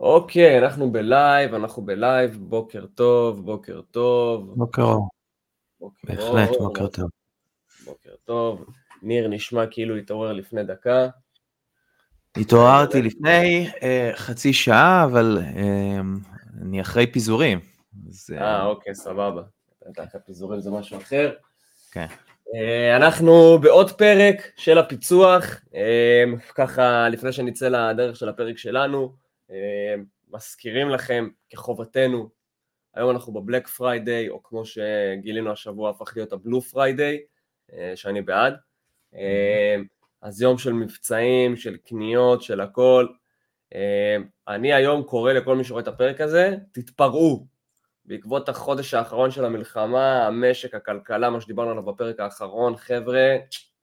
אוקיי, אנחנו בלייב, אנחנו בלייב, בוקר טוב, בוקר טוב. בוקר אור. בוקר בהחלט, בוקר טוב. בוקר טוב. ניר נשמע כאילו התעורר לפני דקה. התעוררתי לפני אה, חצי שעה, אבל אה, אני אחרי פיזורים. אה, אה, אוקיי, סבבה. בטח הפיזורים זה משהו אחר. כן. אנחנו בעוד פרק של הפיצוח, ככה לפני שנצא לדרך של הפרק שלנו, מזכירים לכם כחובתנו, היום אנחנו ב-Black Friday, או כמו שגילינו השבוע הפך להיות ה-Blue Friday, אה, שאני בעד. אה, אז יום של מבצעים, של קניות, של הכל. אה, אני היום קורא לכל מי שרואה את הפרק הזה, תתפרעו. בעקבות החודש האחרון של המלחמה, המשק, הכלכלה, מה שדיברנו עליו בפרק האחרון, חבר'ה,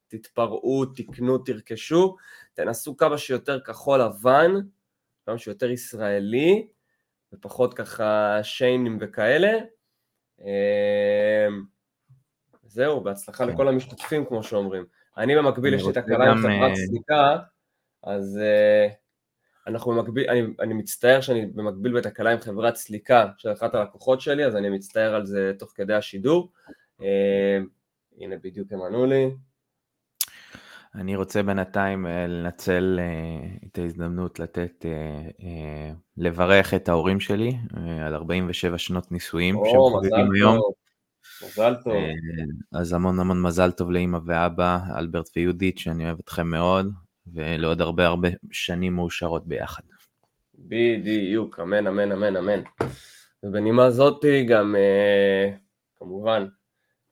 תתפרעו, תקנו, תרכשו, תנסו כמה שיותר כחול לבן, כמה שיותר ישראלי, ופחות ככה שיינים וכאלה. אה, זהו, בהצלחה כן. לכל המשתתפים, כמו שאומרים. אני במקביל, יש לי תקלה עם גם, חברת סליקה, אז אה, אנחנו במקביל, אני, אני מצטער שאני במקביל בתקלה עם חברת סליקה של אחת הלקוחות שלי, אז אני מצטער על זה תוך כדי השידור. אה, הנה בדיוק הם ענו לי. אני רוצה בינתיים אה, לנצל אה, את ההזדמנות לתת, אה, לברך את ההורים שלי על 47 שנות נישואים שהם חוגגים היום. מזל טוב. אז המון המון מזל טוב לאימא ואבא, אלברט ויהודית, שאני אוהב אתכם מאוד, ולעוד הרבה הרבה שנים מאושרות ביחד. בדיוק, אמן, אמן, אמן, אמן. ובנימה זאתי גם, כמובן,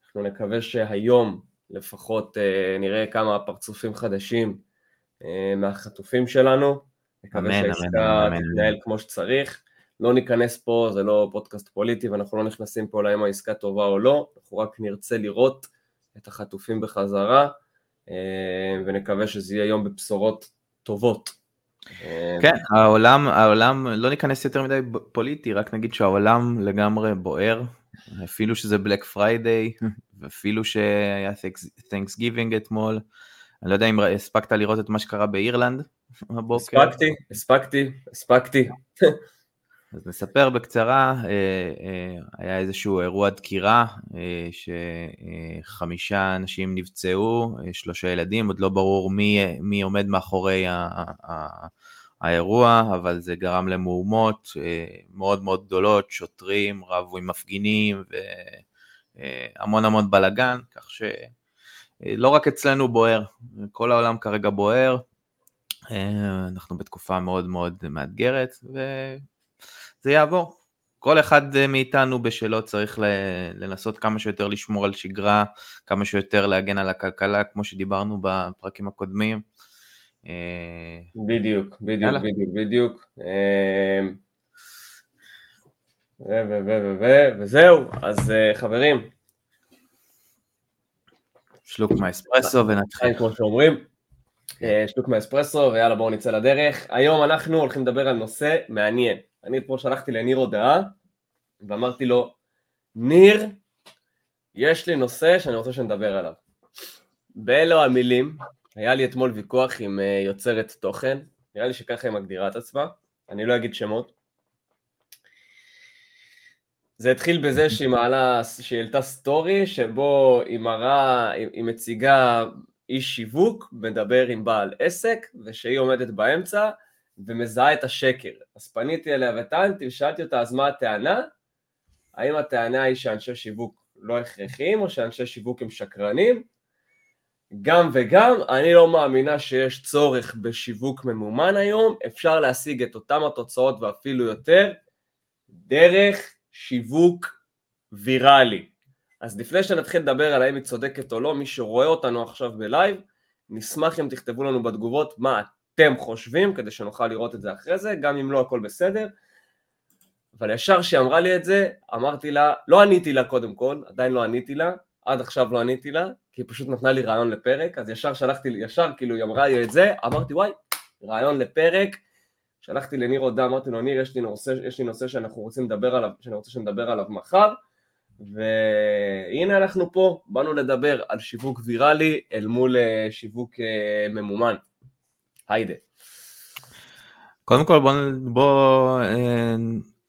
אנחנו נקווה שהיום לפחות אה, נראה כמה פרצופים חדשים אה, מהחטופים שלנו. נקווה אמן, אמן, שהעסקה תתנהל כמו שצריך. לא ניכנס פה, זה לא פודקאסט פוליטי ואנחנו לא נכנסים פה לאם העסקה טובה או לא, אנחנו רק נרצה לראות את החטופים בחזרה, אה, ונקווה שזה יהיה יום בבשורות טובות. כן, העולם, העולם, לא ניכנס יותר מדי פוליטי, רק נגיד שהעולם לגמרי בוער, אפילו שזה Black Friday, ואפילו שהיה Thanksgiving אתמול. אני לא יודע אם הספקת לראות את מה שקרה באירלנד הבוקר. הספקתי, הספקתי, הספקתי. אז נספר בקצרה, אה, אה, היה איזשהו אירוע דקירה, אה, שחמישה אנשים נפצעו, שלושה ילדים, עוד לא ברור מי, מי עומד מאחורי האירוע, אבל זה גרם למהומות אה, מאוד מאוד גדולות, שוטרים רבו עם מפגינים והמון המון בלאגן, כך שלא רק אצלנו בוער, כל העולם כרגע בוער, אה, אנחנו בתקופה מאוד מאוד מאתגרת, וזה יעבור. כל אחד אה, מאיתנו בשלו צריך לנסות כמה שיותר לשמור על שגרה, כמה שיותר להגן על הכלכלה, כמו שדיברנו בפרקים הקודמים. אה, בדיוק, בדיוק. בדיוק, בדיוק. אמ, ו, ו, ו, ו, ו, וזהו, אז אה, חברים, שלוק מהאספרסו ונתחיל. כמו שאומרים, אה, שלוק מהאספרסו, ויאללה בואו נצא לדרך. היום אנחנו הולכים לדבר על נושא מעניין. אני אתמול שלחתי לניר הודעה, ואמרתי לו, ניר, יש לי נושא שאני רוצה שנדבר עליו. באלו המילים, היה לי אתמול ויכוח עם אה, יוצרת תוכן, נראה לי שככה היא מגדירה את עצמה, אני לא אגיד שמות. זה התחיל בזה שהיא מעלה, שהיא העלתה סטורי שבו היא מראה, היא היא מציגה איש שיווק, מדבר עם בעל עסק, ושהיא עומדת באמצע ומזהה את השקר. אז פניתי אליה וטענתי ושאלתי אותה, אז מה הטענה? האם הטענה היא שאנשי שיווק לא הכרחיים, או שאנשי שיווק הם שקרנים? גם וגם, אני לא מאמינה שיש צורך בשיווק ממומן היום, אפשר להשיג את אותם התוצאות ואפילו יותר דרך שיווק ויראלי. אז לפני שנתחיל לדבר על האם היא צודקת או לא, מי שרואה אותנו עכשיו בלייב, נשמח אם תכתבו לנו בתגובות מה אתם חושבים, כדי שנוכל לראות את זה אחרי זה, גם אם לא הכל בסדר. אבל ישר כשהיא אמרה לי את זה, אמרתי לה, לא עניתי לה קודם כל, עדיין לא עניתי לה, עד עכשיו לא עניתי לה, כי היא פשוט נתנה לי רעיון לפרק, אז ישר שלחתי, ישר כאילו היא אמרה לי את זה, אמרתי וואי, רעיון לפרק, שלחתי לניר הודעה, אמרתי לו ניר, יש לי נושא, יש לי נושא שאנחנו רוצים לדבר עליו, שאני רוצה שנדבר עליו מחר, והנה אנחנו פה, באנו לדבר על שיווק ויראלי אל מול אה, שיווק אה, ממומן. היידה. קודם כל בוא, בוא אה,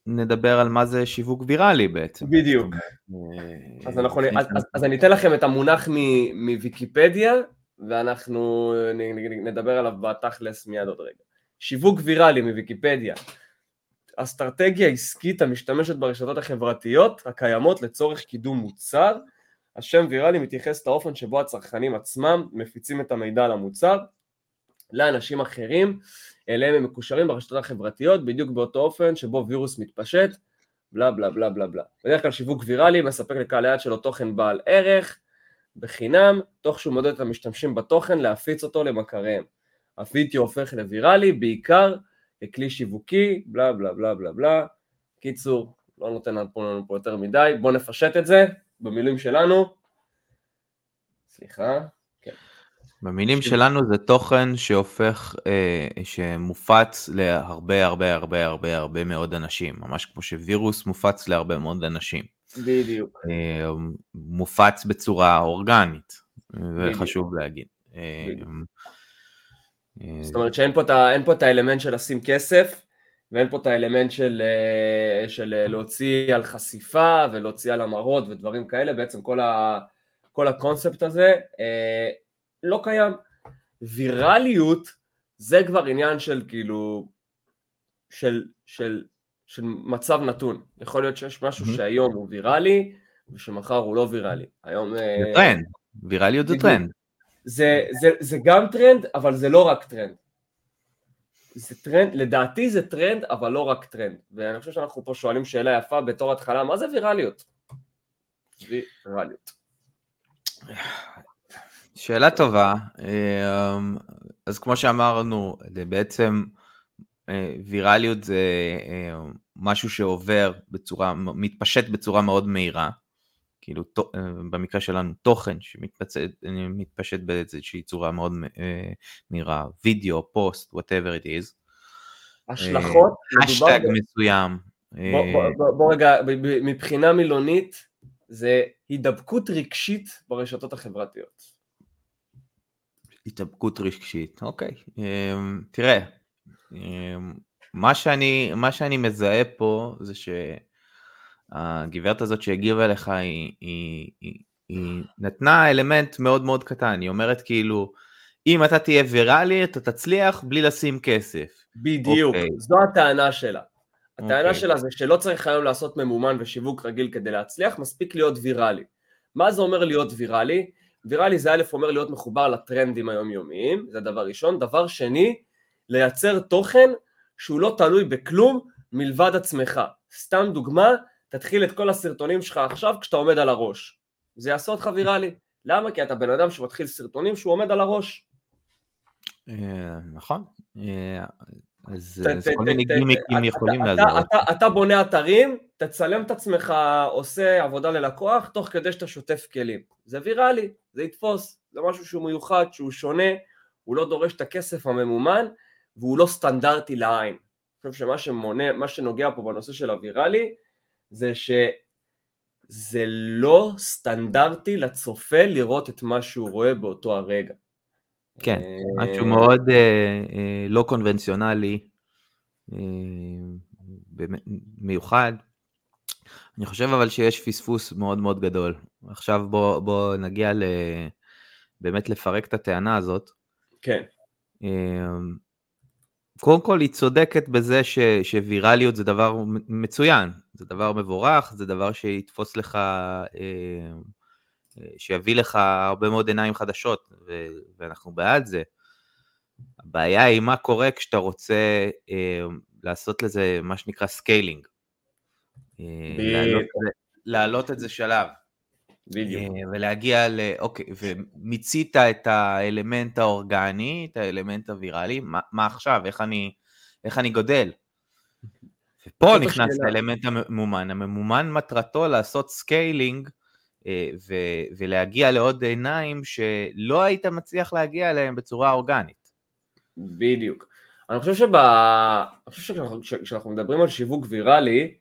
נדבר על מה זה שיווק ויראלי בעצם. בדיוק. אה, אז, אנחנו, אז, אז, אז אני אתן לכם את המונח מוויקיפדיה, ואנחנו נדבר עליו בתכלס מיד עוד רגע. שיווק ויראלי מוויקיפדיה. אסטרטגיה עסקית המשתמשת ברשתות החברתיות הקיימות לצורך קידום מוצר. השם ויראלי מתייחס לאופן שבו הצרכנים עצמם מפיצים את המידע על המוצר לאנשים אחרים אליהם הם מקושרים ברשתות החברתיות בדיוק באותו אופן שבו וירוס מתפשט בלה בלה בלה בלה בלה. בדרך כלל שיווק ויראלי מספק לקהל היעד שלו תוכן בעל ערך בחינם, תוך שהוא מודד את המשתמשים בתוכן להפיץ אותו למכריהם. הווידאו הופך לוויראלי בעיקר ככלי שיווקי, בלה בלה בלה בלה בלה. קיצור, לא נותן לנו פה יותר מדי, בואו נפשט את זה במילים שלנו. סליחה. במילים שלנו זה תוכן שהופך, אה, שמופץ להרבה הרבה הרבה הרבה הרבה מאוד אנשים, ממש כמו שווירוס מופץ להרבה מאוד אנשים. בדיוק. אה, מופץ בצורה אורגנית, זה חשוב להגיד. אה, אה, זאת אומרת שאין פה, את, פה את האלמנט של לשים כסף, ואין פה את האלמנט של, אה, של להוציא על חשיפה ולהוציא על המראות ודברים כאלה, בעצם כל, ה, כל הקונספט הזה אה, לא קיים. ויראליות זה כבר עניין של כאילו, של, של, של מצב נתון. יכול להיות שיש משהו. שהיום הוא ויראלי ושמחר הוא לא ויראלי. היום... אה, זה טרנד, ויראליות זה טרנד. זה, זה, זה גם טרנד, אבל זה לא רק טרנד. זה טרנד, לדעתי זה טרנד, אבל לא רק טרנד. ואני חושב שאנחנו פה שואלים שאלה יפה בתור התחלה, מה זה ויראליות? ויראליות. שאלה טובה, אמ, אז כמו שאמרנו, זה בעצם אה, ויראליות זה אה, משהו שעובר בצורה, מתפשט בצורה מאוד מהירה, כאילו אה, במקרה שלנו תוכן שמתפשט באיזושהי צורה מאוד מהירה, וידאו, פוסט, whatever it is. השלכות, השטג מסוים. בוא, בוא, בוא רגע, מבחינה מילונית זה הידבקות רגשית ברשתות החברתיות. התאבקות רגשית, אוקיי. אמ, תראה, אמ, מה שאני, מה שאני מזהה פה זה שהגברת הזאת שהגיבה לך היא, היא, היא, היא נתנה אלמנט מאוד מאוד קטן, היא אומרת כאילו, אם אתה תהיה ויראלי אתה תצליח בלי לשים כסף. בדיוק, אוקיי. זו הטענה שלה. הטענה אוקיי. שלה זה שלא צריך היום לעשות ממומן ושיווק רגיל כדי להצליח, מספיק להיות ויראלי. מה זה אומר להיות ויראלי? ויראלי זה א' אומר להיות מחובר לטרנדים היומיומיים, זה דבר ראשון. דבר שני, לייצר תוכן שהוא לא תלוי בכלום מלבד עצמך. סתם דוגמה, תתחיל את כל הסרטונים שלך עכשיו כשאתה עומד על הראש. זה יעשה אותך ויראלי. למה? כי אתה בן אדם שמתחיל סרטונים שהוא עומד על הראש. אה, נכון. אז כל מיני גימיקים יכולים לעזור. אתה בונה אתרים, תצלם את עצמך עושה עבודה ללקוח תוך כדי שאתה שוטף כלים. זה ויראלי, זה יתפוס, זה משהו שהוא מיוחד, שהוא שונה, הוא לא דורש את הכסף הממומן והוא לא סטנדרטי לעין. אני חושב שמה שמונה, מה שנוגע פה בנושא של הוויראלי זה שזה לא סטנדרטי לצופה לראות את מה שהוא רואה באותו הרגע. כן, אה, משהו מאוד אה, אה, לא קונבנציונלי, אה, מיוחד. אני חושב אבל שיש פספוס מאוד מאוד גדול. עכשיו בוא, בוא נגיע ל... באמת לפרק את הטענה הזאת. כן. אה, קודם כל היא צודקת בזה ש, שווירליות זה דבר מצוין, זה דבר מבורך, זה דבר שיתפוס לך אה, שיביא לך הרבה מאוד עיניים חדשות, ו- ואנחנו בעד זה. הבעיה היא מה קורה כשאתה רוצה אה, לעשות לזה מה שנקרא scaling. אה, להעלות, להעלות את זה שלב. בדיוק. אה, ולהגיע ל... אוקיי, ומיצית את האלמנט האורגני, את האלמנט הוויראלי, מה, מה עכשיו? איך אני, איך אני גודל? ופה נכנס האלמנט הממומן. הממומן מטרתו לעשות scaling ו- ולהגיע לעוד עיניים שלא היית מצליח להגיע אליהם בצורה אורגנית. בדיוק. אני חושב, שב... אני חושב שכשאנחנו מדברים על שיווק ויראלי,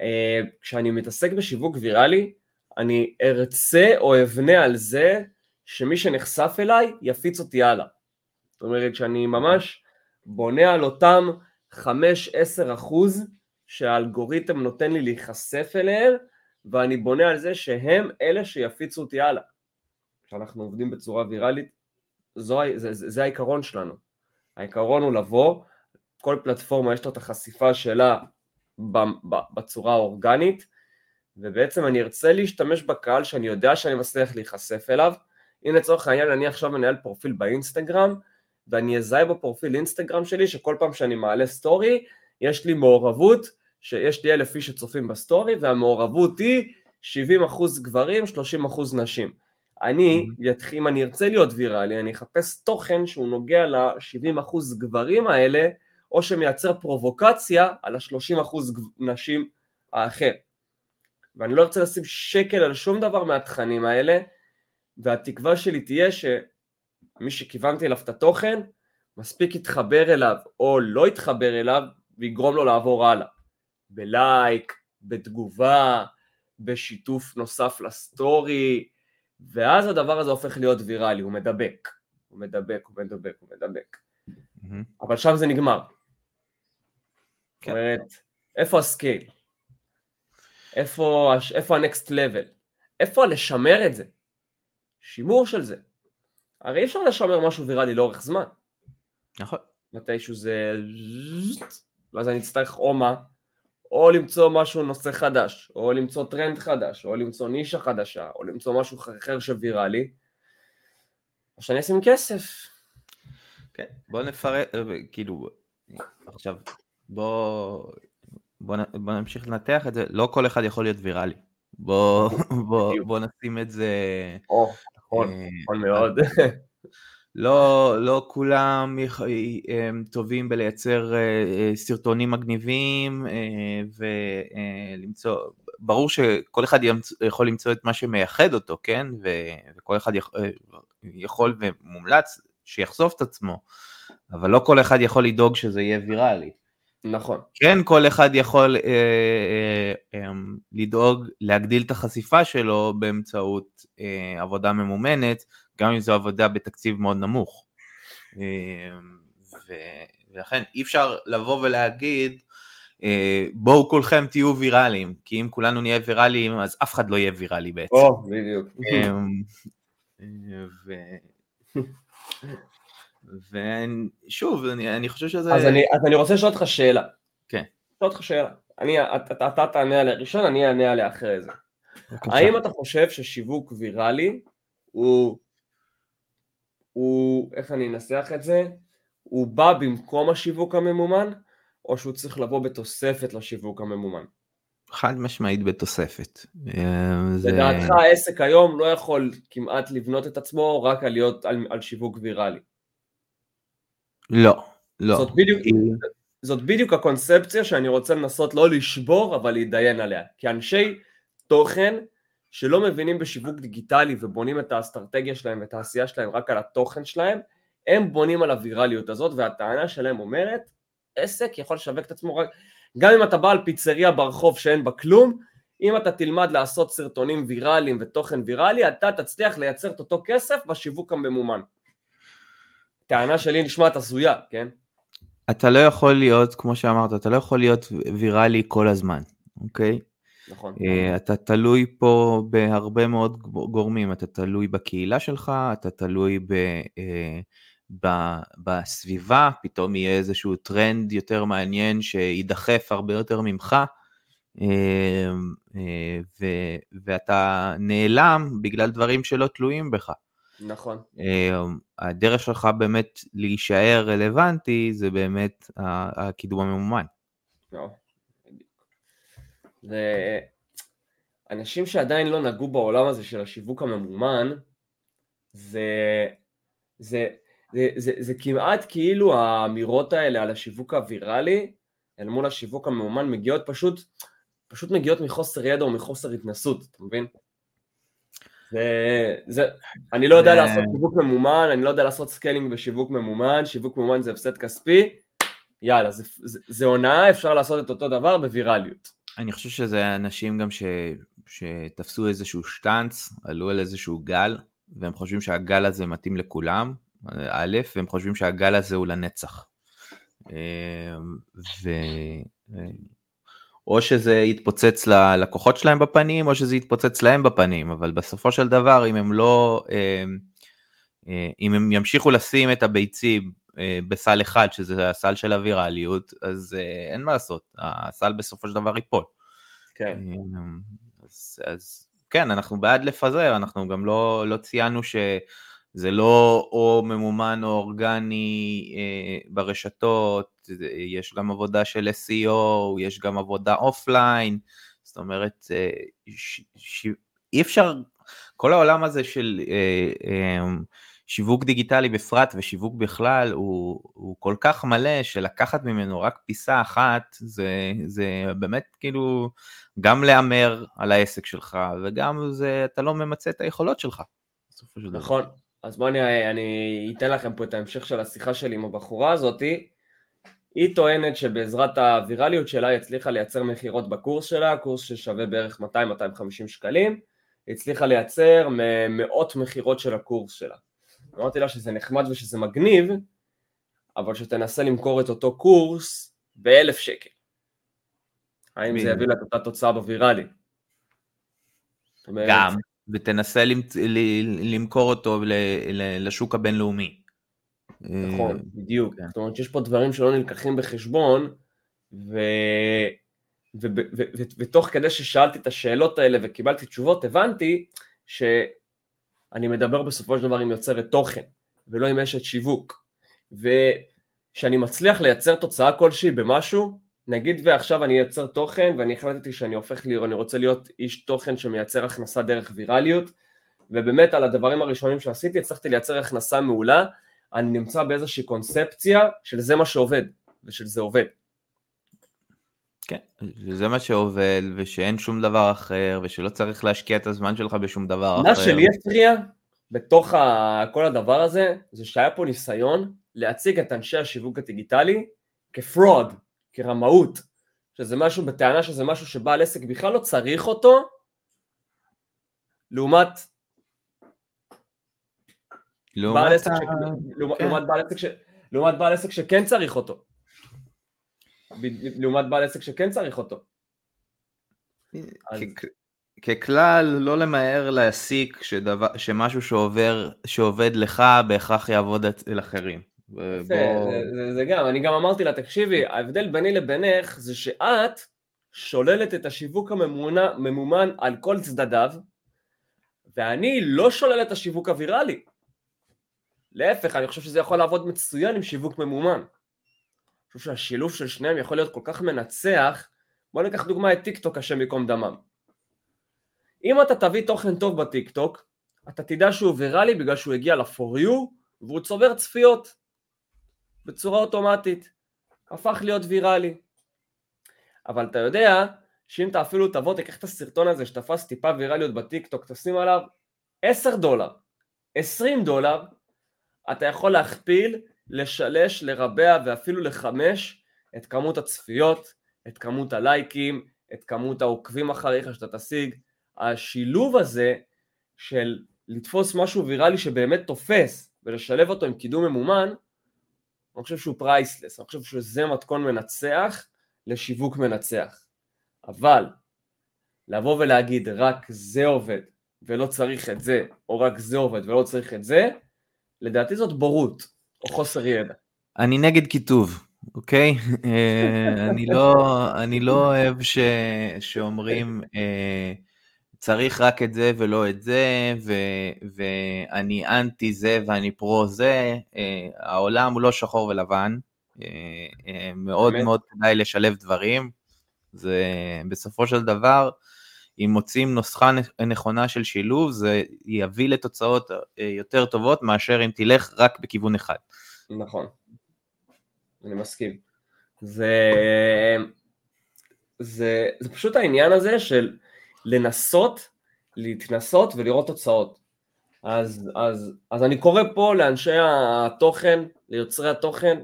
אה, כשאני מתעסק בשיווק ויראלי, אני ארצה או אבנה על זה שמי שנחשף אליי יפיץ אותי הלאה. זאת אומרת, כשאני ממש בונה על אותם 5-10 אחוז שהאלגוריתם נותן לי להיחשף אליהם, ואני בונה על זה שהם אלה שיפיצו אותי הלאה. כשאנחנו עובדים בצורה ויראלית, זו, זה, זה, זה העיקרון שלנו. העיקרון הוא לבוא, כל פלטפורמה יש לה את החשיפה שלה בצורה האורגנית, ובעצם אני ארצה להשתמש בקהל שאני יודע שאני מצליח להיחשף אליו. הנה לצורך העניין אני עכשיו מנהל פרופיל באינסטגרם, ואני אזהה בפרופיל אינסטגרם שלי שכל פעם שאני מעלה סטורי, יש לי מעורבות, שיש לי אלף איש שצופים בסטורי, והמעורבות היא 70% גברים, 30% נשים. אני, mm-hmm. אם אני ארצה להיות ויראלי, אני אחפש תוכן שהוא נוגע ל-70% גברים האלה, או שמייצר פרובוקציה על ה-30% נשים האחר. ואני לא רוצה לשים שקל על שום דבר מהתכנים האלה, והתקווה שלי תהיה שמי שכיוונתי אליו את התוכן, מספיק יתחבר אליו או לא יתחבר אליו ויגרום לו לעבור הלאה. בלייק, בתגובה, בשיתוף נוסף לסטורי, ואז הדבר הזה הופך להיות ויראלי, הוא מדבק, הוא מדבק, הוא מדבק, הוא מדבק. Mm-hmm. אבל שם זה נגמר. כן. זאת אומרת, איפה הסקייל? איפה, איפה ה next level? איפה לשמר את זה? שימור של זה. הרי אי אפשר לשמר משהו ויראלי לאורך זמן. נכון. מתישהו זה... ואז אני אצטרך או מה? או למצוא משהו, נושא חדש, או למצוא טרנד חדש, או למצוא נישה חדשה, או למצוא משהו אחר שוויראלי, או שאני אשים כסף. כן, בוא נפרט, אה, כאילו, עכשיו, בוא, בוא, בוא נמשיך לנתח את זה, לא כל אחד יכול להיות ויראלי. בוא, בוא, בוא נשים את זה... או, נכון, אה, נכון מאוד. לא, לא כולם הם טובים בלייצר אה, סרטונים מגניבים ולמצוא, ברור שכל אחד יכול למצוא את מה שמייחד אותו, כן? וכל אחד יכול ומומלץ שיחשוף את עצמו, אבל לא כל אחד יכול לדאוג שזה יהיה ויראלי. נכון. כן, כל אחד יכול אה, אה, אה, לדאוג להגדיל את החשיפה שלו באמצעות אה, עבודה ממומנת, גם אם זו עבודה בתקציב מאוד נמוך. אה, ו, ולכן אי אפשר לבוא ולהגיד, אה, בואו כולכם תהיו ויראליים, כי אם כולנו נהיה ויראליים אז אף אחד לא יהיה ויראלי בעצם. או, בדיוק. אה, ו... ושוב, אני, אני חושב שזה... אז אני, אז אני רוצה לשאול אותך שאלה. כן. לשאול אותך שאלה. אני, אתה, אתה תענה עליה ראשון, אני אענה עליה אחרי זה. האם אתה חושב ששיווק ויראלי הוא, הוא, איך אני אנסח את זה? הוא בא במקום השיווק הממומן, או שהוא צריך לבוא בתוספת לשיווק הממומן? חד משמעית בתוספת. אה, לדעתך העסק היום לא יכול כמעט לבנות את עצמו רק על להיות על, על שיווק ויראלי. לא, לא. זאת בדיוק, זאת בדיוק הקונספציה שאני רוצה לנסות לא לשבור אבל להתדיין עליה. כי אנשי תוכן שלא מבינים בשיווק דיגיטלי ובונים את האסטרטגיה שלהם ואת העשייה שלהם רק על התוכן שלהם, הם בונים על הווירליות הזאת והטענה שלהם אומרת עסק יכול לשווק את עצמו רק, גם אם אתה בעל פיצריה ברחוב שאין בה כלום, אם אתה תלמד לעשות סרטונים ויראליים ותוכן ויראלי, אתה תצליח לייצר את אותו כסף בשיווק הממומן. טענה שלי נשמעת הזויה, כן? אתה לא יכול להיות, כמו שאמרת, אתה לא יכול להיות ויראלי כל הזמן, אוקיי? נכון. Uh, אתה תלוי פה בהרבה מאוד גורמים, אתה תלוי בקהילה שלך, אתה תלוי ב, uh, ב, בסביבה, פתאום יהיה איזשהו טרנד יותר מעניין שידחף הרבה יותר ממך, uh, ו, ואתה נעלם בגלל דברים שלא תלויים בך. נכון. הדרך שלך באמת להישאר רלוונטי זה באמת הקידום הממומן. לא, ואנשים שעדיין לא נגעו בעולם הזה של השיווק הממומן, זה, זה, זה, זה, זה כמעט כאילו האמירות האלה על השיווק הוויראלי אל מול השיווק הממומן מגיעות פשוט, פשוט מגיעות מחוסר ידע או מחוסר התנסות, אתה מבין? זה, זה, אני לא יודע לעשות שיווק ממומן, אני לא יודע לעשות scaling בשיווק ממומן, שיווק ממומן זה הפסד כספי, יאללה, זה, זה, זה הונאה, אפשר לעשות את אותו דבר בווירליות. אני חושב שזה אנשים גם ש, שתפסו איזשהו שטאנץ, עלו על איזשהו גל, והם חושבים שהגל הזה מתאים לכולם, א', והם חושבים שהגל הזה הוא לנצח. ו... או שזה יתפוצץ ללקוחות שלהם בפנים, או שזה יתפוצץ להם בפנים, אבל בסופו של דבר, אם הם לא, אם הם ימשיכו לשים את הביצים בסל אחד, שזה הסל של הווירליות, אז אין מה לעשות, הסל בסופו של דבר ייפול. כן. אז, אז כן, אנחנו בעד לפזר, אנחנו גם לא, לא ציינו שזה לא או ממומן או אורגני אה, ברשתות, יש גם עבודה של SEO, יש גם עבודה offline, זאת אומרת, אה, ש, ש, אי אפשר, כל העולם הזה של אה, אה, שיווק דיגיטלי בפרט ושיווק בכלל הוא, הוא כל כך מלא שלקחת ממנו רק פיסה אחת זה, זה באמת כאילו גם להמר על העסק שלך וגם זה אתה לא ממצה את היכולות שלך. נכון, אז בואו אני, אני אתן לכם פה את ההמשך של השיחה שלי עם הבחורה הזאתי היא טוענת שבעזרת הווירליות שלה היא הצליחה לייצר מכירות בקורס שלה, קורס ששווה בערך 200-250 שקלים, הצליחה לייצר מאות מכירות של הקורס שלה. אמרתי לה שזה נחמד ושזה מגניב, אבל שתנסה למכור את אותו קורס באלף שקל. האם זה יביא לה את אותה תוצאה בוויראלי? גם, ותנסה למכור אותו לשוק הבינלאומי. נכון, אה, בדיוק. כן. זאת אומרת שיש פה דברים שלא נלקחים בחשבון, ו... ותוך כדי ששאלתי את השאלות האלה וקיבלתי תשובות, הבנתי ש... אני מדבר בסופו של דבר עם יוצרת תוכן, ולא עם אשת שיווק. וכשאני מצליח לייצר תוצאה כלשהי במשהו, נגיד ועכשיו אני אייצר תוכן ואני החלטתי שאני הופך להיות, אני רוצה להיות איש תוכן שמייצר הכנסה דרך ויראליות, ובאמת על הדברים הראשונים שעשיתי הצלחתי לייצר הכנסה מעולה, אני נמצא באיזושהי קונספציה של זה מה שעובד, ושל זה עובד. כן, וזה מה שעובד, ושאין שום דבר אחר, ושלא צריך להשקיע את הזמן שלך בשום דבר אחר. מה שלי הפריע בתוך כל הדבר הזה, זה שהיה פה ניסיון להציג את אנשי השיווק הדיגיטלי כפרוד, כרמאות, שזה משהו, בטענה שזה משהו שבעל עסק בכלל לא צריך אותו, לעומת. לעומת בעל עסק שכן צריך אותו. לעומת בעל עסק שכן צריך אותו. ככלל, לא למהר להסיק שדבר, שמשהו שעובר, שעובד לך בהכרח יעבוד אצל אחרים. בוא... זה, זה, זה גם, אני גם אמרתי לה, תקשיבי, ההבדל ביני לבינך זה שאת שוללת את השיווק הממונה, ממומן על כל צדדיו, ואני לא שולל את השיווק הוויראלי. להפך, אני חושב שזה יכול לעבוד מצוין עם שיווק ממומן. חושב שהשילוב של שניהם יכול להיות כל כך מנצח, בוא ניקח דוגמא את טיק טוק השם ייקום דמם. אם אתה תביא תוכן טוב בטיק טוק, אתה תדע שהוא ויראלי בגלל שהוא הגיע ל-for you והוא צובר צפיות בצורה אוטומטית, הפך להיות ויראלי. אבל אתה יודע שאם אתה אפילו תבוא תיקח את הסרטון הזה שתפס טיפה ויראליות בטיק טוק, תשים עליו 10 דולר, 20 דולר, אתה יכול להכפיל לשלש, לרבע ואפילו לחמש את כמות הצפיות, את כמות הלייקים, את כמות העוקבים אחריך שאתה תשיג. השילוב הזה של לתפוס משהו ויראלי שבאמת תופס ולשלב אותו עם קידום ממומן, אני חושב שהוא פרייסלס, אני חושב שזה מתכון מנצח לשיווק מנצח. אבל לבוא ולהגיד רק זה עובד ולא צריך את זה, או רק זה עובד ולא צריך את זה, לדעתי זאת בורות. או חוסר ידע. אני נגד כיתוב, אוקיי? אה, אני, לא, אני לא אוהב ש, שאומרים אה, צריך רק את זה ולא את זה, ו, ואני אנטי זה ואני פרו זה. אה, העולם הוא לא שחור ולבן, מאוד באמת? מאוד כדאי לשלב דברים. זה בסופו של דבר, אם מוצאים נוסחה נכונה של שילוב, זה יביא לתוצאות יותר טובות מאשר אם תלך רק בכיוון אחד. נכון, אני מסכים. זה, זה, זה פשוט העניין הזה של לנסות, להתנסות ולראות תוצאות. אז, אז, אז אני קורא פה לאנשי התוכן, ליוצרי התוכן,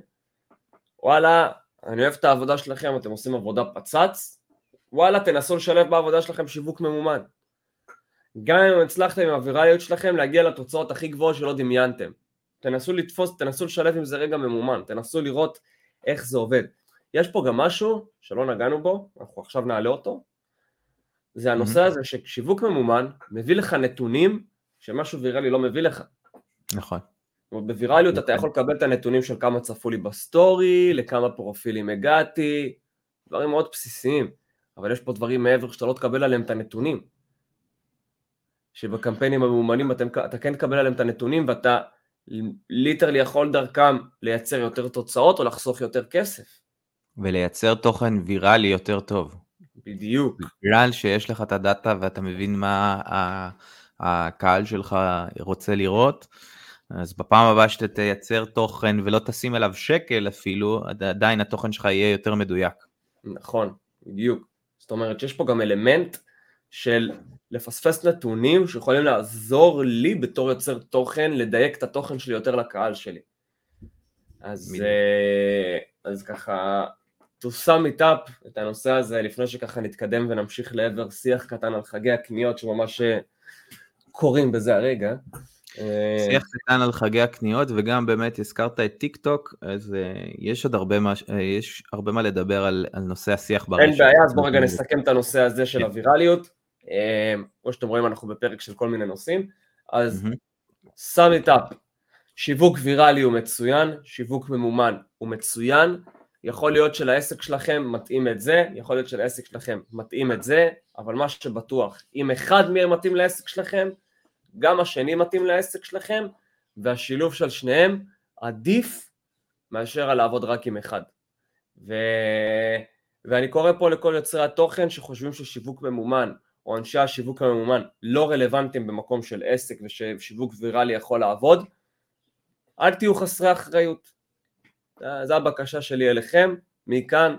וואלה, אני אוהב את העבודה שלכם, אתם עושים עבודה פצץ, וואלה, תנסו לשלב בעבודה שלכם שיווק ממומן. גם אם הצלחתם עם הוויראליות שלכם להגיע לתוצאות הכי גבוהות שלא דמיינתם. תנסו לתפוס, תנסו לשלב עם זה רגע ממומן, תנסו לראות איך זה עובד. יש פה גם משהו שלא נגענו בו, אנחנו עכשיו נעלה אותו, זה הנושא הזה ששיווק ממומן מביא לך נתונים שמשהו ויראלי לא מביא לך. נכון. אומרת, בווירליות אתה יכול לקבל את הנתונים של כמה צפו לי בסטורי, לכמה פרופילים הגעתי, דברים מאוד בסיסיים, אבל יש פה דברים מעבר שאתה לא תקבל עליהם את הנתונים. שבקמפיינים הממומנים אתה, אתה כן תקבל עליהם את הנתונים ואתה ליטרלי יכול דרכם לייצר יותר תוצאות או לחסוך יותר כסף. ולייצר תוכן ויראלי יותר טוב. בדיוק. בגלל שיש לך את הדאטה ואתה מבין מה הקהל שלך רוצה לראות, אז בפעם הבאה שאתה תייצר תוכן ולא תשים אליו שקל אפילו, עדיין התוכן שלך יהיה יותר מדויק. נכון, בדיוק. זאת אומרת שיש פה גם אלמנט של לפספס נתונים שיכולים לעזור לי בתור יוצר תוכן, לדייק את התוכן שלי יותר לקהל שלי. אז, uh, אז ככה, to sum it up את הנושא הזה לפני שככה נתקדם ונמשיך לעבר שיח קטן על חגי הקניות שממש אה, קורים בזה הרגע. אה, שיח קטן על חגי הקניות וגם באמת הזכרת את טיק טוק אז יש עוד הרבה מה, יש הרבה מה לדבר על, על נושא השיח ברשת. אין בעיה אז בוא רגע נסכם את הנושא הזה של כן. הווירליות. כמו שאתם רואים אנחנו בפרק של כל מיני נושאים, אז את אפ, שיווק ויראלי הוא מצוין, שיווק ממומן הוא מצוין, יכול להיות שלעסק שלכם מתאים את זה, יכול להיות שלעסק שלכם מתאים את זה, אבל מה שבטוח, אם אחד מהם מתאים לעסק שלכם, גם השני מתאים לעסק שלכם, והשילוב של שניהם עדיף מאשר על לעבוד רק עם אחד. ו... ואני קורא פה לכל יוצרי התוכן שחושבים ששיווק ממומן או אנשי השיווק הממומן לא רלוונטיים במקום של עסק וששיווק ויראלי יכול לעבוד, אל תהיו חסרי אחריות. זו הבקשה שלי אליכם, מכאן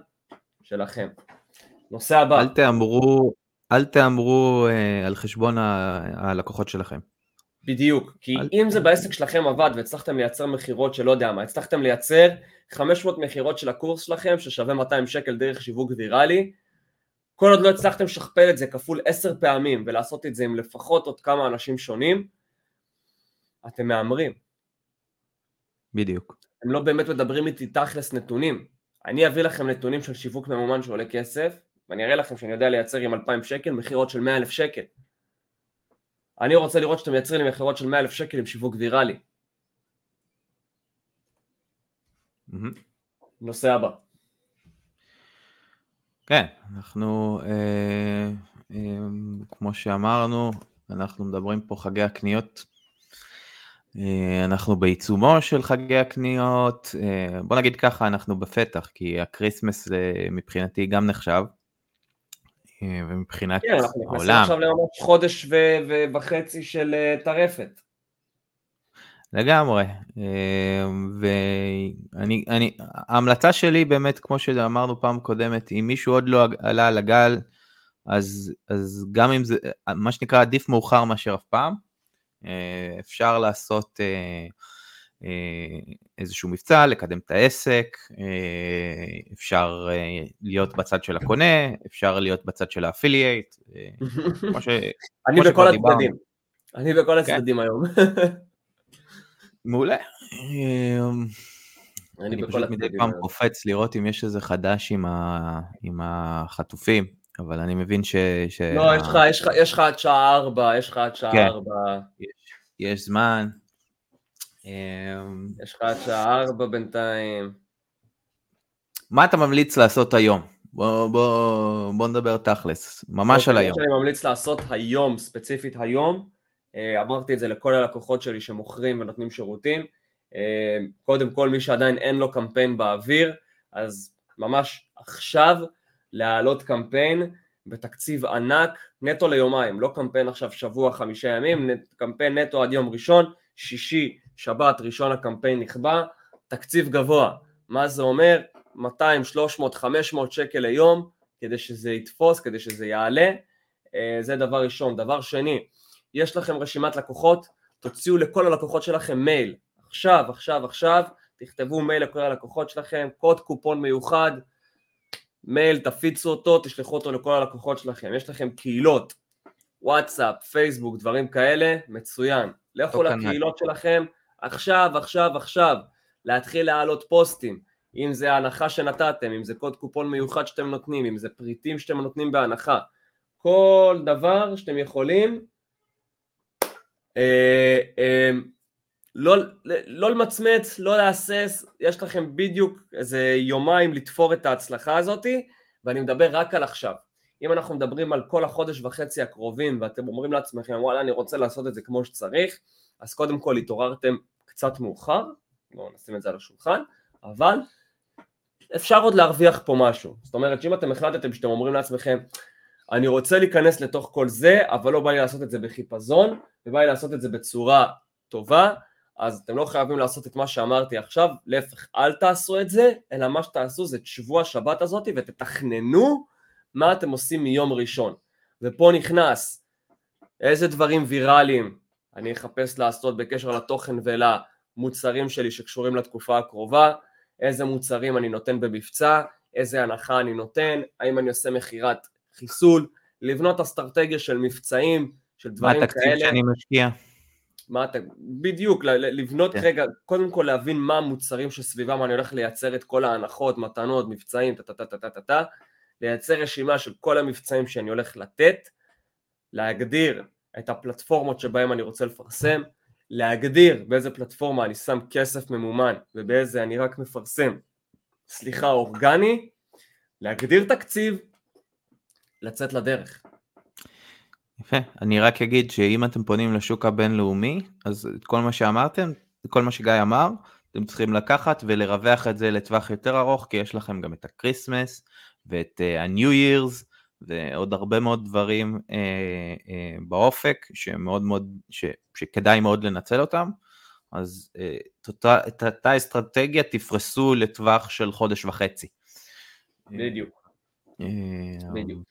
שלכם. נושא הבא. אל תאמרו, אל תאמרו אה, על חשבון הלקוחות שלכם. בדיוק, כי אל... אם זה בעסק שלכם עבד והצלחתם לייצר מכירות שלא יודע מה, הצלחתם לייצר 500 מכירות של הקורס שלכם ששווה 200 שקל דרך שיווק ויראלי, כל עוד לא הצלחתם לשכפל את זה כפול עשר פעמים ולעשות את זה עם לפחות עוד כמה אנשים שונים, אתם מהמרים. בדיוק. הם לא באמת מדברים איתי תכלס נתונים. אני אביא לכם נתונים של שיווק ממומן שעולה כסף, ואני אראה לכם שאני יודע לייצר עם 2,000 שקל מכירות של 100,000 שקל. אני רוצה לראות שאתם מייצרים לי מכירות של 100,000 שקל עם שיווק ויראלי. Mm-hmm. נושא הבא. כן, אנחנו, אה, אה, כמו שאמרנו, אנחנו מדברים פה חגי הקניות, אה, אנחנו בעיצומו של חגי הקניות, אה, בוא נגיד ככה, אנחנו בפתח, כי ה Christmas אה, מבחינתי גם נחשב, אה, ומבחינת כן, אנחנו נכנסים עכשיו לממש חודש וחצי של אה, טרפת. לגמרי, אמ, ואני, אני, ההמלצה שלי באמת, כמו שאמרנו פעם קודמת, אם מישהו עוד לא עלה על הגל, אז, אז גם אם זה, מה שנקרא עדיף מאוחר מאשר אף פעם, אה, אפשר לעשות אה, אה, איזשהו מבצע, לקדם את העסק, אפשר להיות בצד של הקונה, אפשר להיות בצד של האפילייט, כמו ש... אני בכל הצדדים, אני בכל כן. הצדדים היום. מעולה. אמ, אני פשוט מדי פעם קופץ לראות אם יש איזה חדש עם, החטופים, אבל אני מבין ש... לא, יש לך, עד שעה ארבע, יש לך עד שעה כן. ארבע. יש זמן. אמ, יש לך עד שעה ארבע בינתיים. מה אתה ממליץ לעשות היום? בוא, בוא, בוא נדבר תכלס, ממש על היום. אני ממליץ לעשות היום, ספציפית היום, אה, אמרתי את זה לכל הלקוחות שלי שמוכרים ונותנים שירותים. אה, קודם כל, מי שעדיין אין לו קמפיין באוויר, אז ממש עכשיו להעלות קמפיין בתקציב ענק, נטו ליומיים, לא קמפיין עכשיו שבוע, חמישה ימים, קמפיין נטו עד יום ראשון, שישי, שבת, ראשון הקמפיין נכבה, תקציב גבוה. מה זה אומר? 200, 300, 500 שקל ליום, כדי שזה יתפוס, כדי שזה יעלה, אה, זה דבר ראשון. דבר שני, יש לכם רשימת לקוחות, תוציאו לכל הלקוחות שלכם מייל, עכשיו, עכשיו, עכשיו, תכתבו מייל לכל הלקוחות שלכם, קוד קופון מיוחד, מייל, תפיצו אותו, תשלחו אותו לכל הלקוחות שלכם, יש לכם קהילות, וואטסאפ, פייסבוק, דברים כאלה, מצוין. לכו לקהילות שלכם, עכשיו, עכשיו, עכשיו, להתחיל להעלות פוסטים, אם זה ההנחה שנתתם, אם זה קוד קופון מיוחד שאתם נותנים, אם זה פריטים שאתם נותנים בהנחה, כל דבר שאתם יכולים, אה, אה, לא, לא למצמץ, לא להסס, יש לכם בדיוק איזה יומיים לתפור את ההצלחה הזאתי, ואני מדבר רק על עכשיו. אם אנחנו מדברים על כל החודש וחצי הקרובים ואתם אומרים לעצמכם וואלה אני רוצה לעשות את זה כמו שצריך, אז קודם כל התעוררתם קצת מאוחר, בואו נשים את זה על השולחן, אבל אפשר עוד להרוויח פה משהו. זאת אומרת שאם אתם החלטתם שאתם אומרים לעצמכם אני רוצה להיכנס לתוך כל זה, אבל לא בא לי לעשות את זה בחיפזון, ובא לי לעשות את זה בצורה טובה, אז אתם לא חייבים לעשות את מה שאמרתי עכשיו, להפך, אל תעשו את זה, אלא מה שתעשו זה תשבו השבת הזאת ותתכננו מה אתם עושים מיום ראשון. ופה נכנס איזה דברים ויראליים אני אחפש לעשות בקשר לתוכן ולמוצרים שלי שקשורים לתקופה הקרובה, איזה מוצרים אני נותן במבצע, איזה הנחה אני נותן, האם אני עושה מכירת חיסול, לבנות אסטרטגיה של מבצעים, של דברים כאלה. מה התקציב שאני משקיע? מה אתה, בדיוק, לבנות כן. רגע, קודם כל להבין מה המוצרים שסביבם אני הולך לייצר את כל ההנחות, מתנות, מבצעים, טה-טה-טה-טה-טה, לייצר רשימה של כל המבצעים שאני הולך לתת, להגדיר את הפלטפורמות שבהם אני רוצה לפרסם, להגדיר באיזה פלטפורמה אני שם כסף ממומן ובאיזה אני רק מפרסם, סליחה, אורגני, להגדיר תקציב, לצאת לדרך. יפה, אני רק אגיד שאם אתם פונים לשוק הבינלאומי, אז את כל מה שאמרתם, כל מה שגיא אמר, אתם צריכים לקחת ולרווח את זה לטווח יותר ארוך, כי יש לכם גם את ה Christmas ואת uh, ה-New Year's ועוד הרבה מאוד דברים uh, uh, באופק שמאוד מאוד, ש, שכדאי מאוד לנצל אותם. אז uh, את אותה אסטרטגיה תפרסו לטווח של חודש וחצי. בדיוק. בדיוק.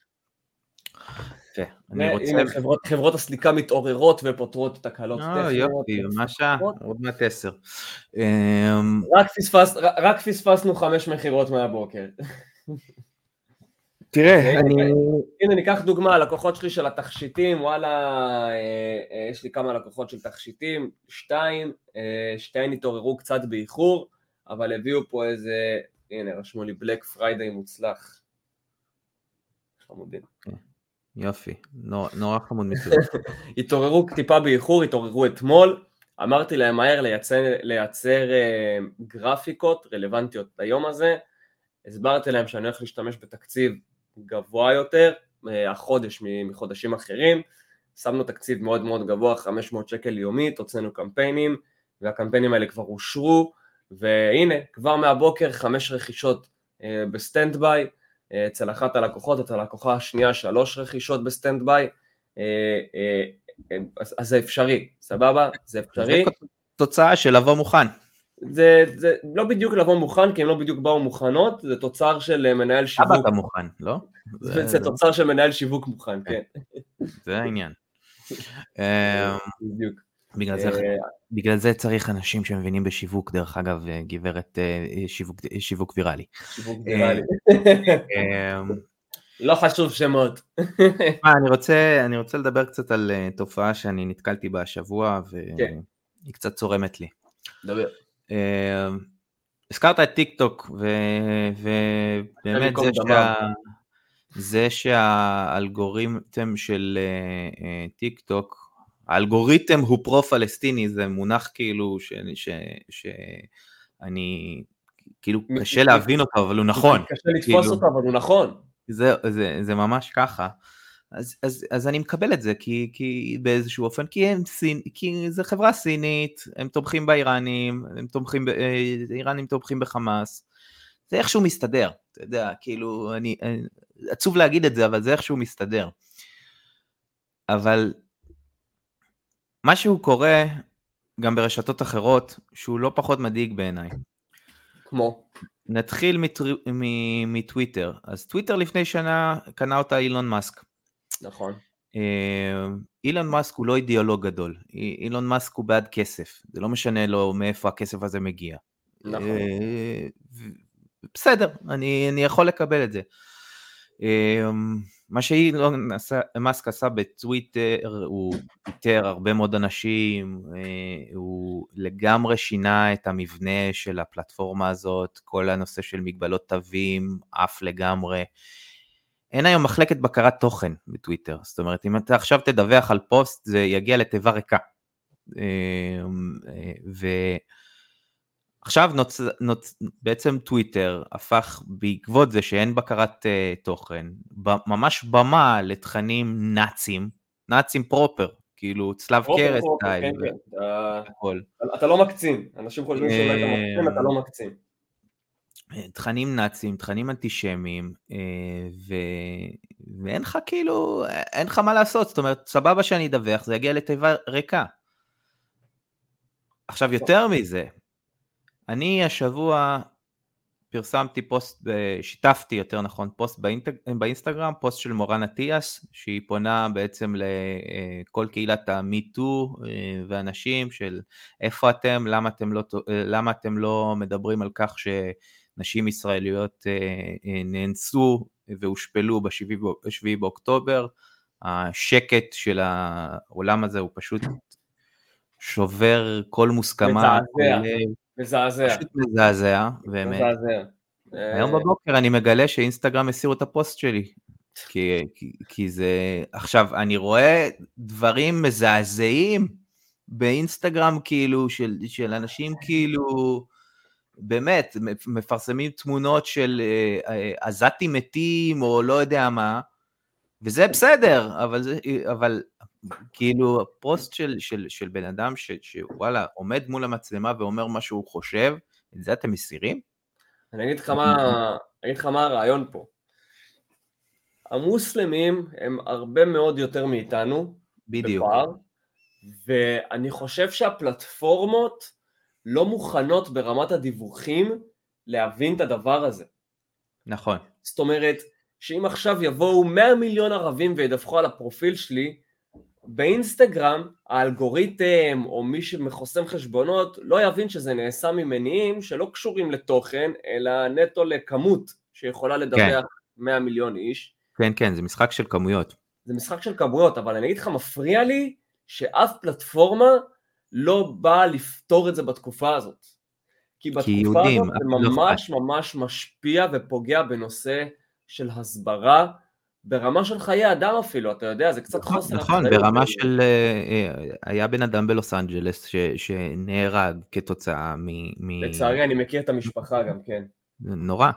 אני רוצה... חברות, חברות הסליקה מתעוררות ופותרות תקלות טכניות. יופי, מה שעה? עוד מעט עשר. רק פספסנו חמש מכירות מהבוקר. תראה, אוקיי, אני... הנה ניקח דוגמה, לקוחות שלי של התכשיטים, וואלה, אה, אה, יש לי כמה לקוחות של תכשיטים, שתיים, אה, שתיהן התעוררו קצת באיחור, אבל הביאו פה איזה, הנה רשמו לי Black Friday מוצלח. חמודים. יופי, נורא, נורא חמוד מצוין. התעוררו טיפה באיחור, התעוררו אתמול, אמרתי להם מהר לייצר, לייצר גרפיקות רלוונטיות ליום הזה, הסברתי להם שאני הולך להשתמש בתקציב גבוה יותר, אה, החודש מחודשים אחרים, שמנו תקציב מאוד מאוד גבוה, 500 שקל יומית, הוצאנו קמפיינים, והקמפיינים האלה כבר אושרו, והנה, כבר מהבוקר חמש רכישות אה, ב standby, אצל אחת הלקוחות, אצל הלקוחה השנייה שלוש רכישות ב standby, אה, אה, אז זה אפשרי, סבבה? זה אפשרי. תוצאה של לבוא מוכן. זה, זה לא בדיוק לבוא מוכן, כי הם לא בדיוק באו מוכנות, זה תוצר של מנהל שיווק. אבא אתה מוכן, לא? זה, זה תוצר של מנהל שיווק מוכן, כן. זה העניין. בדיוק. בגלל זה, אה, בגלל זה צריך אנשים שמבינים בשיווק, דרך אגב, אה, גברת אה, שיווק, שיווק ויראלי. שיווק ויראלי. לא חשוב שמות. אני רוצה, אני רוצה לדבר קצת על תופעה שאני נתקלתי בה השבוע, והיא כן. קצת צורמת לי. דבר. הזכרת את טיק טוק, ובאמת זה, שה... זה שהאלגוריתם של טיק טוק האלגוריתם הוא פרו-פלסטיני, זה מונח כאילו שאני, כאילו קשה להבין אותו, אבל הוא נכון. קשה לתפוס כאילו, אותו, אבל הוא נכון. זה, זה, זה ממש ככה. אז, אז, אז אני מקבל את זה, כי, כי באיזשהו אופן, כי, הם סין, כי זה חברה סינית, הם תומכים באיראנים, הם תומכים, אה, איראנים תומכים בחמאס, זה איכשהו מסתדר, אתה יודע, כאילו, אני, אני, עצוב להגיד את זה, אבל זה איכשהו מסתדר. אבל משהו קורה גם ברשתות אחרות שהוא לא פחות מדאיג בעיניי. כמו? נתחיל מטוויטר. אז טוויטר לפני שנה קנה אותה אילון מאסק. נכון. אה, אילון מאסק הוא לא אידיאולוג גדול, אילון מאסק הוא בעד כסף, זה לא משנה לו מאיפה הכסף הזה מגיע. נכון. אה, בסדר, אני, אני יכול לקבל את זה. אה, מה שאילון מאסק עשה בטוויטר, הוא פיטר הרבה מאוד אנשים, אה, הוא לגמרי שינה את המבנה של הפלטפורמה הזאת, כל הנושא של מגבלות תווים, עף לגמרי. אין היום מחלקת בקרת תוכן בטוויטר, זאת אומרת, אם אתה עכשיו תדווח על פוסט, זה יגיע לתיבה ריקה. אה, אה, ו... עכשיו נוצ... נוצ... בעצם טוויטר הפך בעקבות זה שאין בקרת uh, תוכן, ממש במה לתכנים נאצים, נאצים פרופר, כאילו צלב קרס סטייל. כן, כן. אתה, אתה לא מקצין, אנשים חושבים שאולי אתה מקצין, אתה לא מקצין. תכנים נאצים, תכנים אנטישמיים, אה, ו... ואין לך כאילו, אין לך מה לעשות, זאת אומרת, סבבה שאני אדווח, זה יגיע לתיבה ריקה. עכשיו יותר מזה, אני השבוע פרסמתי פוסט, שיתפתי יותר נכון פוסט באינטג, באינסטגרם, פוסט של מורן אטיאס, שהיא פונה בעצם לכל קהילת ה MeToo אה, ואנשים של איפה אתם, למה אתם לא, למה אתם לא מדברים על כך שנשים ישראליות אה, אה, נאנסו והושפלו ב-7 באוקטובר, השקט של העולם הזה הוא פשוט שובר כל מוסכמה. מזעזע. פשוט מזעזע, באמת. מזעזע. היום בבוקר אני מגלה שאינסטגרם הסירו את הפוסט שלי. כי, כי, כי זה... עכשיו, אני רואה דברים מזעזעים באינסטגרם, כאילו, של, של אנשים כאילו... באמת, מפרסמים תמונות של אה, אה, עזתים מתים או לא יודע מה, וזה בסדר, אבל, זה, אבל כאילו הפוסט של, של, של בן אדם ש, שוואלה עומד מול המצלמה ואומר מה שהוא חושב, את זה אתם מסירים? אני אגיד לך מה, אני אגיד לך מה הרעיון פה. המוסלמים הם הרבה מאוד יותר מאיתנו, בדיוק. בפער, ואני חושב שהפלטפורמות לא מוכנות ברמת הדיווחים להבין את הדבר הזה. נכון. זאת אומרת, שאם עכשיו יבואו 100 מיליון ערבים וידווחו על הפרופיל שלי, באינסטגרם האלגוריתם או מי שמחוסם חשבונות לא יבין שזה נעשה ממניעים שלא קשורים לתוכן אלא נטו לכמות שיכולה לדווח כן. 100 מיליון איש. כן כן זה משחק של כמויות. זה משחק של כמויות אבל אני אגיד לך מפריע לי שאף פלטפורמה לא באה לפתור את זה בתקופה הזאת. כי בתקופה כי יהודים, הזאת זה לא ממש לא ממש משפיע ופוגע בנושא של הסברה ברמה של חיי אדם אפילו, אתה יודע, זה קצת נכון, חוסר נכון, ברמה של... אה, אה, היה בן אדם בלוס אנג'לס ש, שנהרג כתוצאה מ... לצערי, אני מכיר את המשפחה גם, כן. נורא.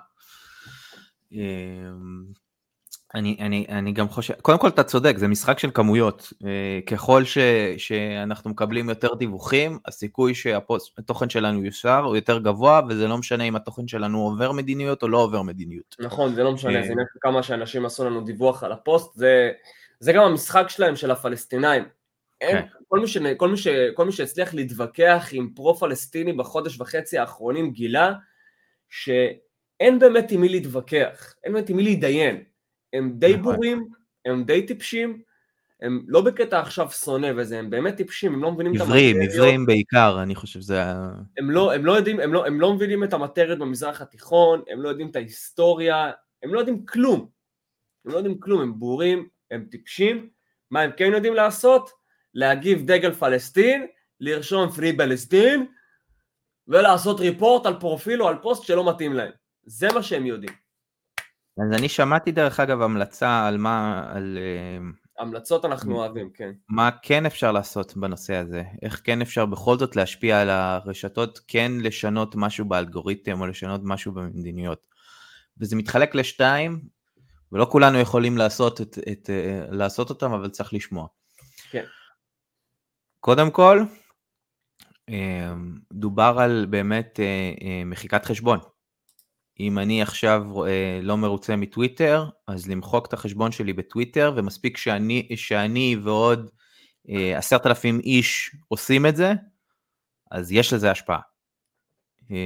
אני, אני, אני גם חושב, קודם כל אתה צודק, זה משחק של כמויות. אה, ככל ש, שאנחנו מקבלים יותר דיווחים, הסיכוי שהתוכן שלנו יושר הוא יותר גבוה, וזה לא משנה אם התוכן שלנו עובר מדיניות או לא עובר מדיניות. נכון, זה לא משנה, זה עניין כמה שאנשים עשו לנו דיווח על הפוסט, זה, זה גם המשחק שלהם, של הפלסטינאים. כן. כל, מי ש, כל, מי ש, כל מי שהצליח להתווכח עם פרו-פלסטיני בחודש וחצי האחרונים גילה שאין באמת עם מי להתווכח, אין באמת עם מי להתדיין. הם די נכון. בורים, הם די טיפשים, הם לא בקטע עכשיו שונא וזה, הם באמת טיפשים, הם לא מבינים את המטריות. עיוורים, עיוורים בעיקר, אני חושב שזה ה... הם לא, הם לא יודעים, הם לא, הם לא מבינים את המטריות במזרח התיכון, הם לא יודעים את ההיסטוריה, הם לא יודעים כלום. הם לא יודעים כלום, הם בורים, הם טיפשים. מה הם כן יודעים לעשות? להגיב דגל פלסטין, לרשום פרי פלסטין, ולעשות ריפורט על פרופיל או על פוסט שלא מתאים להם. זה מה שהם יודעים. אז אני שמעתי דרך אגב המלצה על מה, על... אה, המלצות אנחנו אוהבים, כן. מה כן אפשר לעשות בנושא הזה? איך כן אפשר בכל זאת להשפיע על הרשתות, כן לשנות משהו באלגוריתם או לשנות משהו במדיניות. וזה מתחלק לשתיים, ולא כולנו יכולים לעשות, את, את, אה, לעשות אותם, אבל צריך לשמוע. כן. קודם כל, אה, דובר על באמת מחיקת חשבון. אם אני עכשיו אה, לא מרוצה מטוויטר, אז למחוק את החשבון שלי בטוויטר, ומספיק שאני, שאני ועוד אה, עשרת אה, אלפים איש עושים את זה, אז יש לזה השפעה. אה,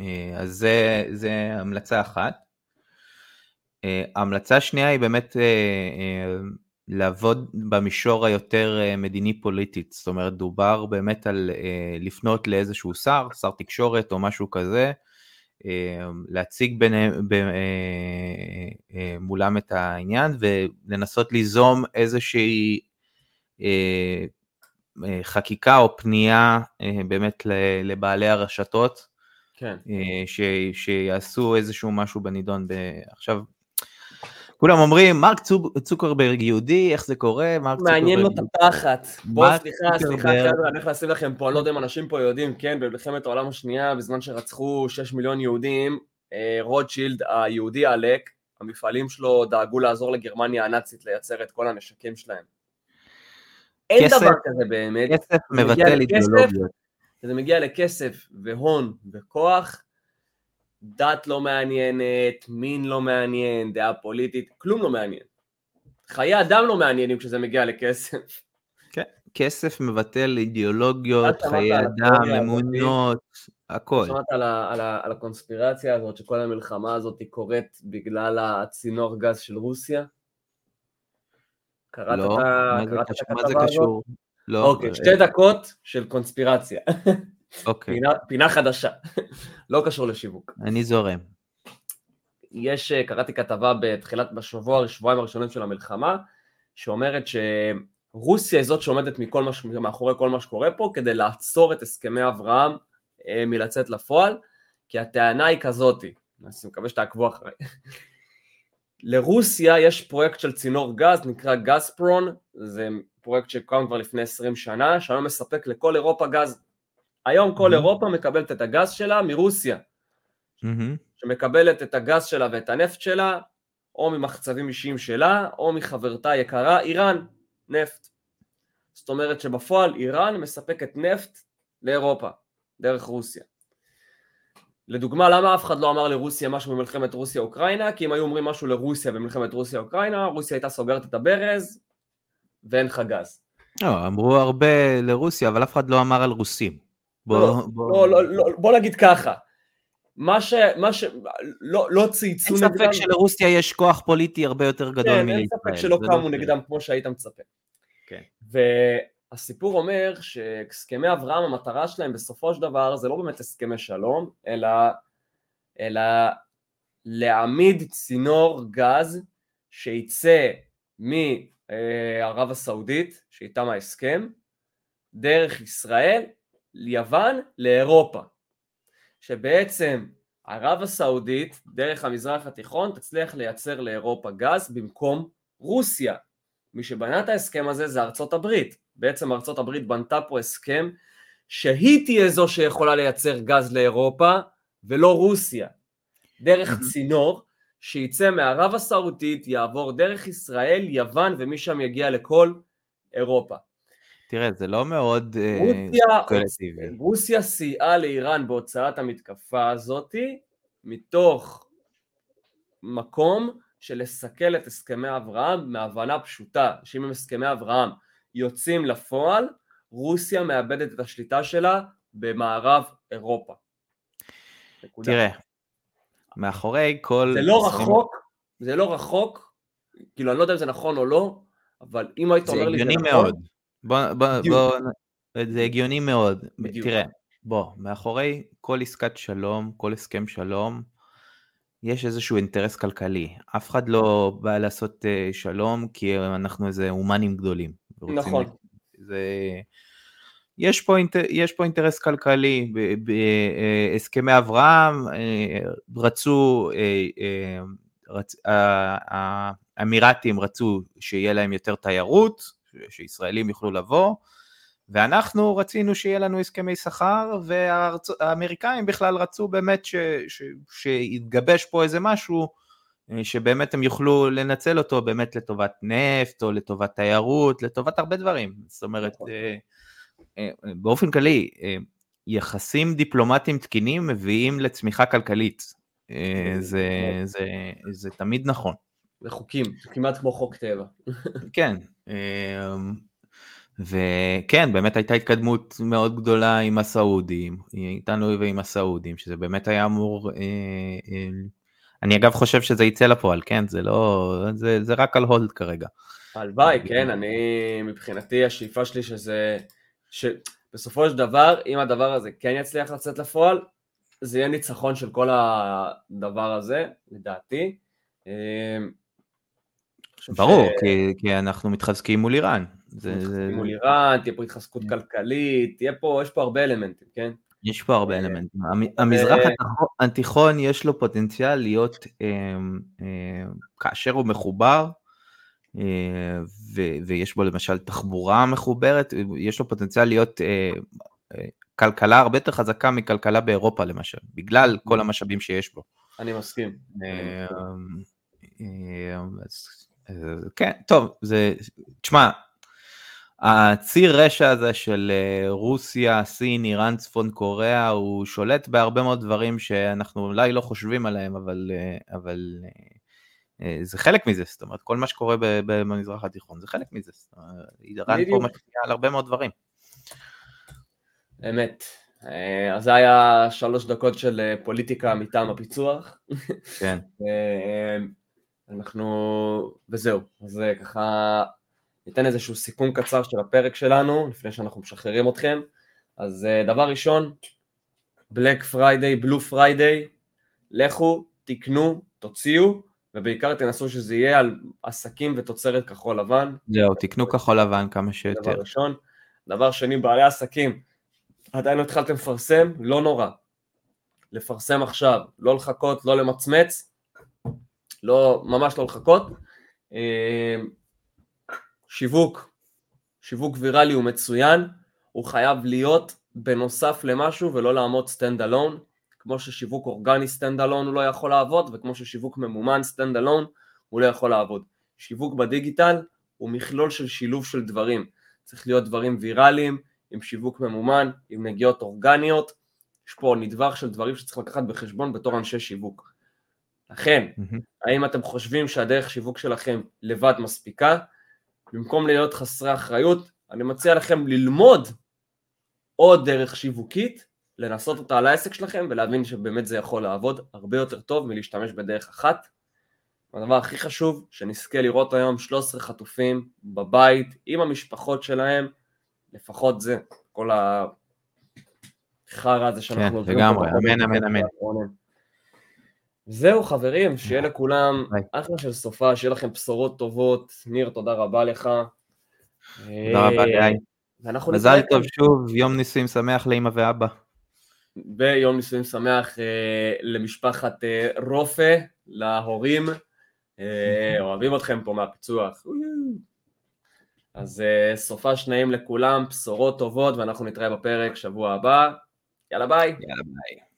אה, אז זה, זה המלצה אחת. אה, המלצה שנייה היא באמת אה, אה, לעבוד במישור היותר אה, מדיני פוליטית, זאת אומרת דובר באמת על אה, לפנות לאיזשהו שר, שר תקשורת או משהו כזה, להציג ביניהם, מולם את העניין ולנסות ליזום איזושהי חקיקה או פנייה באמת לבעלי הרשתות, כן. ש, שיעשו איזשהו משהו בנידון. עכשיו, כולם אומרים, מרק צוקרברג יהודי, איך זה קורה? מרק מעניין לו את התחת. בוא, סליחה, סליחה, חבר'ה, אני הולך לשים לכם פה, אני לא יודע אם אנשים פה יודעים, כן, במלחמת העולם השנייה, בזמן שרצחו 6 מיליון יהודים, אה, רוטשילד היהודי עלק, המפעלים שלו דאגו לעזור לגרמניה הנאצית לייצר את כל הנשקים שלהם. אין דבר כזה באמת. כסף מבטל אידיאולוגיות. כשזה מגיע לכסף והון וכוח, דת לא מעניינת, מין לא מעניין, דעה פוליטית, כלום לא מעניין. חיי אדם לא מעניינים כשזה מגיע לכסף. כן, כסף מבטל אידיאולוגיות, חיי אדם, אמונות, הכל. שמעת על, על, על הקונספירציה הזאת, שכל המלחמה הזאת קורית בגלל הצינור גז של רוסיה? קראת לא, את הכתבה הזאת? לא. אוקיי, שתי דקות של קונספירציה. אוקיי. פינה, פינה חדשה, לא קשור לשיווק. אני זורם. יש, אה, קראתי כתבה בתחילת, בשבוע, שבועיים הראשונים של המלחמה, שאומרת שרוסיה היא זאת שעומדת מכל מה, מאחורי כל מה שקורה פה, כדי לעצור את הסכמי אברהם אה, מלצאת לפועל, כי הטענה היא כזאתי, אני מקווה שתעקבו אחריי. לרוסיה יש פרויקט של צינור גז, נקרא גזפרון, זה פרויקט שקם כבר לפני 20 שנה, שהיום מספק לכל אירופה גז היום כל mm-hmm. אירופה מקבלת את הגז שלה מרוסיה, mm-hmm. שמקבלת את הגז שלה ואת הנפט שלה, או ממחצבים אישיים שלה, או מחברתה יקרה, איראן, נפט. זאת אומרת שבפועל איראן מספקת נפט לאירופה, דרך רוסיה. לדוגמה, למה אף אחד לא אמר לרוסיה משהו במלחמת רוסיה-אוקראינה? כי אם היו אומרים משהו לרוסיה במלחמת רוסיה-אוקראינה, רוסיה הייתה סוגרת את הברז ואין לך גז. לא, אמרו הרבה לרוסיה, אבל אף אחד לא אמר על רוסים. בוא, לא, בוא... לא, לא, לא, בוא נגיד ככה, מה ש... מה ש... לא, לא צייצו נגדם... אין ספק שלרוסיה יש כוח פוליטי הרבה יותר גדול מישראל. כן, אין ספק שלא לא קמו לא נגדם כמו שהיית מצפה. כן. והסיפור אומר שהסכמי אברהם, המטרה שלהם בסופו של דבר זה לא באמת הסכמי שלום, אלא, אלא להעמיד צינור גז שייצא מערב הסעודית, שאיתם ההסכם, דרך ישראל יוון לאירופה, שבעצם ערב הסעודית דרך המזרח התיכון תצליח לייצר לאירופה גז במקום רוסיה. מי שבנה את ההסכם הזה זה ארצות הברית. בעצם ארצות הברית בנתה פה הסכם שהיא תהיה זו שיכולה לייצר גז לאירופה ולא רוסיה. דרך צינור שייצא מערב הסעודית, יעבור דרך ישראל, יוון ומשם יגיע לכל אירופה. תראה, זה לא מאוד. אה, רוסיה סייעה לאיראן בהוצאת המתקפה הזאתי, מתוך מקום של לסכל את הסכמי אברהם מהבנה פשוטה, שאם הם הסכמי אברהם יוצאים לפועל, רוסיה מאבדת את השליטה שלה במערב אירופה. תראה, מאחורי כל... זה לא רחוק, זה לא רחוק, כאילו אני לא יודע אם זה נכון או לא, אבל אם היית אומר לי זה נכון... זה הגיוני מאוד. בוא, בוא, בוא, זה הגיוני מאוד. בדיוק. תראה, בוא, מאחורי כל עסקת שלום, כל הסכם שלום, יש איזשהו אינטרס כלכלי. אף אחד לא בא לעשות uh, שלום כי אנחנו איזה הומנים גדולים. נכון. זה... יש פה, אינטר... יש פה אינטרס כלכלי, בהסכמי אה, אברהם אה, רצו, רצ... האמירתים רצו שיהיה להם יותר תיירות, שישראלים יוכלו לבוא, ואנחנו רצינו שיהיה לנו הסכמי שכר, והאמריקאים בכלל רצו באמת ש, ש, שיתגבש פה איזה משהו, אה, שבאמת הם יוכלו לנצל אותו באמת לטובת נפט, או לטובת תיירות, לטובת הרבה דברים. זאת אומרת, נכון. אה, אה, באופן כללי, יחסים דיפלומטיים תקינים מביאים לצמיחה כלכלית. זה, זה, זה תמיד נכון. זה חוקים, זה כמעט כמו חוק טבע. כן, וכן, באמת הייתה התקדמות מאוד גדולה עם הסעודים, איתנו ועם הסעודים, שזה באמת היה אמור... אה, אה, אני אגב חושב שזה יצא לפועל, כן? זה לא... זה, זה רק על הולד כרגע. הלוואי, כן, אני... מבחינתי השאיפה שלי שזה... שבסופו של דבר, אם הדבר הזה כן יצליח לצאת לפועל, זה יהיה ניצחון של כל הדבר הזה, לדעתי. ברור, ש... כי, כי אנחנו מתחזקים מול איראן. זה, מתחזקים מול איראן, תהיה פה התחזקות כלכלית, תהיה פה, יש פה הרבה אלמנטים, כן? יש פה הרבה אלמנטים. המזרח התיכון יש לו פוטנציאל להיות, כאשר הוא מחובר, ויש בו למשל תחבורה מחוברת, יש לו פוטנציאל להיות כלכלה הרבה יותר חזקה מכלכלה באירופה למשל, בגלל כל המשאבים שיש בו. אני מסכים. כן, טוב, זה, תשמע, הציר רשע הזה של אה, רוסיה, סין, איראן, צפון קוריאה, הוא שולט בהרבה מאוד דברים שאנחנו אולי לא חושבים עליהם, אבל, אה, אבל אה, זה חלק מזה, זאת אומרת, כל מה שקורה במזרח התיכון זה חלק מזה. איראן פה משפיעה על הרבה מאוד דברים. אמת. אז זה היה שלוש דקות של פוליטיקה מטעם הפיצוח. כן. אנחנו, וזהו, אז ככה ניתן איזשהו סיכום קצר של הפרק שלנו, לפני שאנחנו משחררים אתכם. אז אה, דבר ראשון, Black Friday, Blue Friday, לכו, תקנו, תוציאו, ובעיקר תנסו שזה יהיה על עסקים ותוצרת כחול לבן. זהו, תקנו כחול לבן כמה שיותר. דבר ראשון. דבר שני, בעלי עסקים, עדיין לא התחלתם לפרסם, לא נורא. לפרסם עכשיו, לא לחכות, לא למצמץ, לא, ממש לא לחכות. אה, שיווק, שיווק ויראלי הוא מצוין, הוא חייב להיות בנוסף למשהו ולא לעמוד standalone, כמו ששיווק אורגני standalone הוא לא יכול לעבוד, וכמו ששיווק ממומן standalone הוא לא יכול לעבוד. שיווק בדיגיטל הוא מכלול של שילוב של דברים, צריך להיות דברים ויראליים, עם שיווק ממומן, עם נגיעות אורגניות, יש פה נדבך של דברים שצריך לקחת בחשבון בתור אנשי שיווק. לכן, mm-hmm. האם אתם חושבים שהדרך שיווק שלכם לבד מספיקה? במקום להיות חסרי אחריות, אני מציע לכם ללמוד עוד דרך שיווקית, לנסות אותה על העסק שלכם ולהבין שבאמת זה יכול לעבוד הרבה יותר טוב מלהשתמש בדרך אחת. הדבר הכי חשוב, שנזכה לראות היום 13 חטופים בבית עם המשפחות שלהם, לפחות זה, כל החרא הזה שאנחנו כן, לגמרי, אמן, אמן, אמן. זהו חברים, שיהיה לכולם אחלה של סופה, שיהיה לכם בשורות טובות. ניר, תודה רבה לך. תודה רבה, גיא. מזל טוב שוב, יום נישואים שמח לאמא ואבא. ויום נישואים שמח אה, למשפחת אה, רופה, להורים. אה, אוהבים אתכם פה מהפיצוח. אז אה, סופה שניים לכולם, בשורות טובות, ואנחנו נתראה בפרק שבוע הבא. יאללה ביי. יאללה ביי.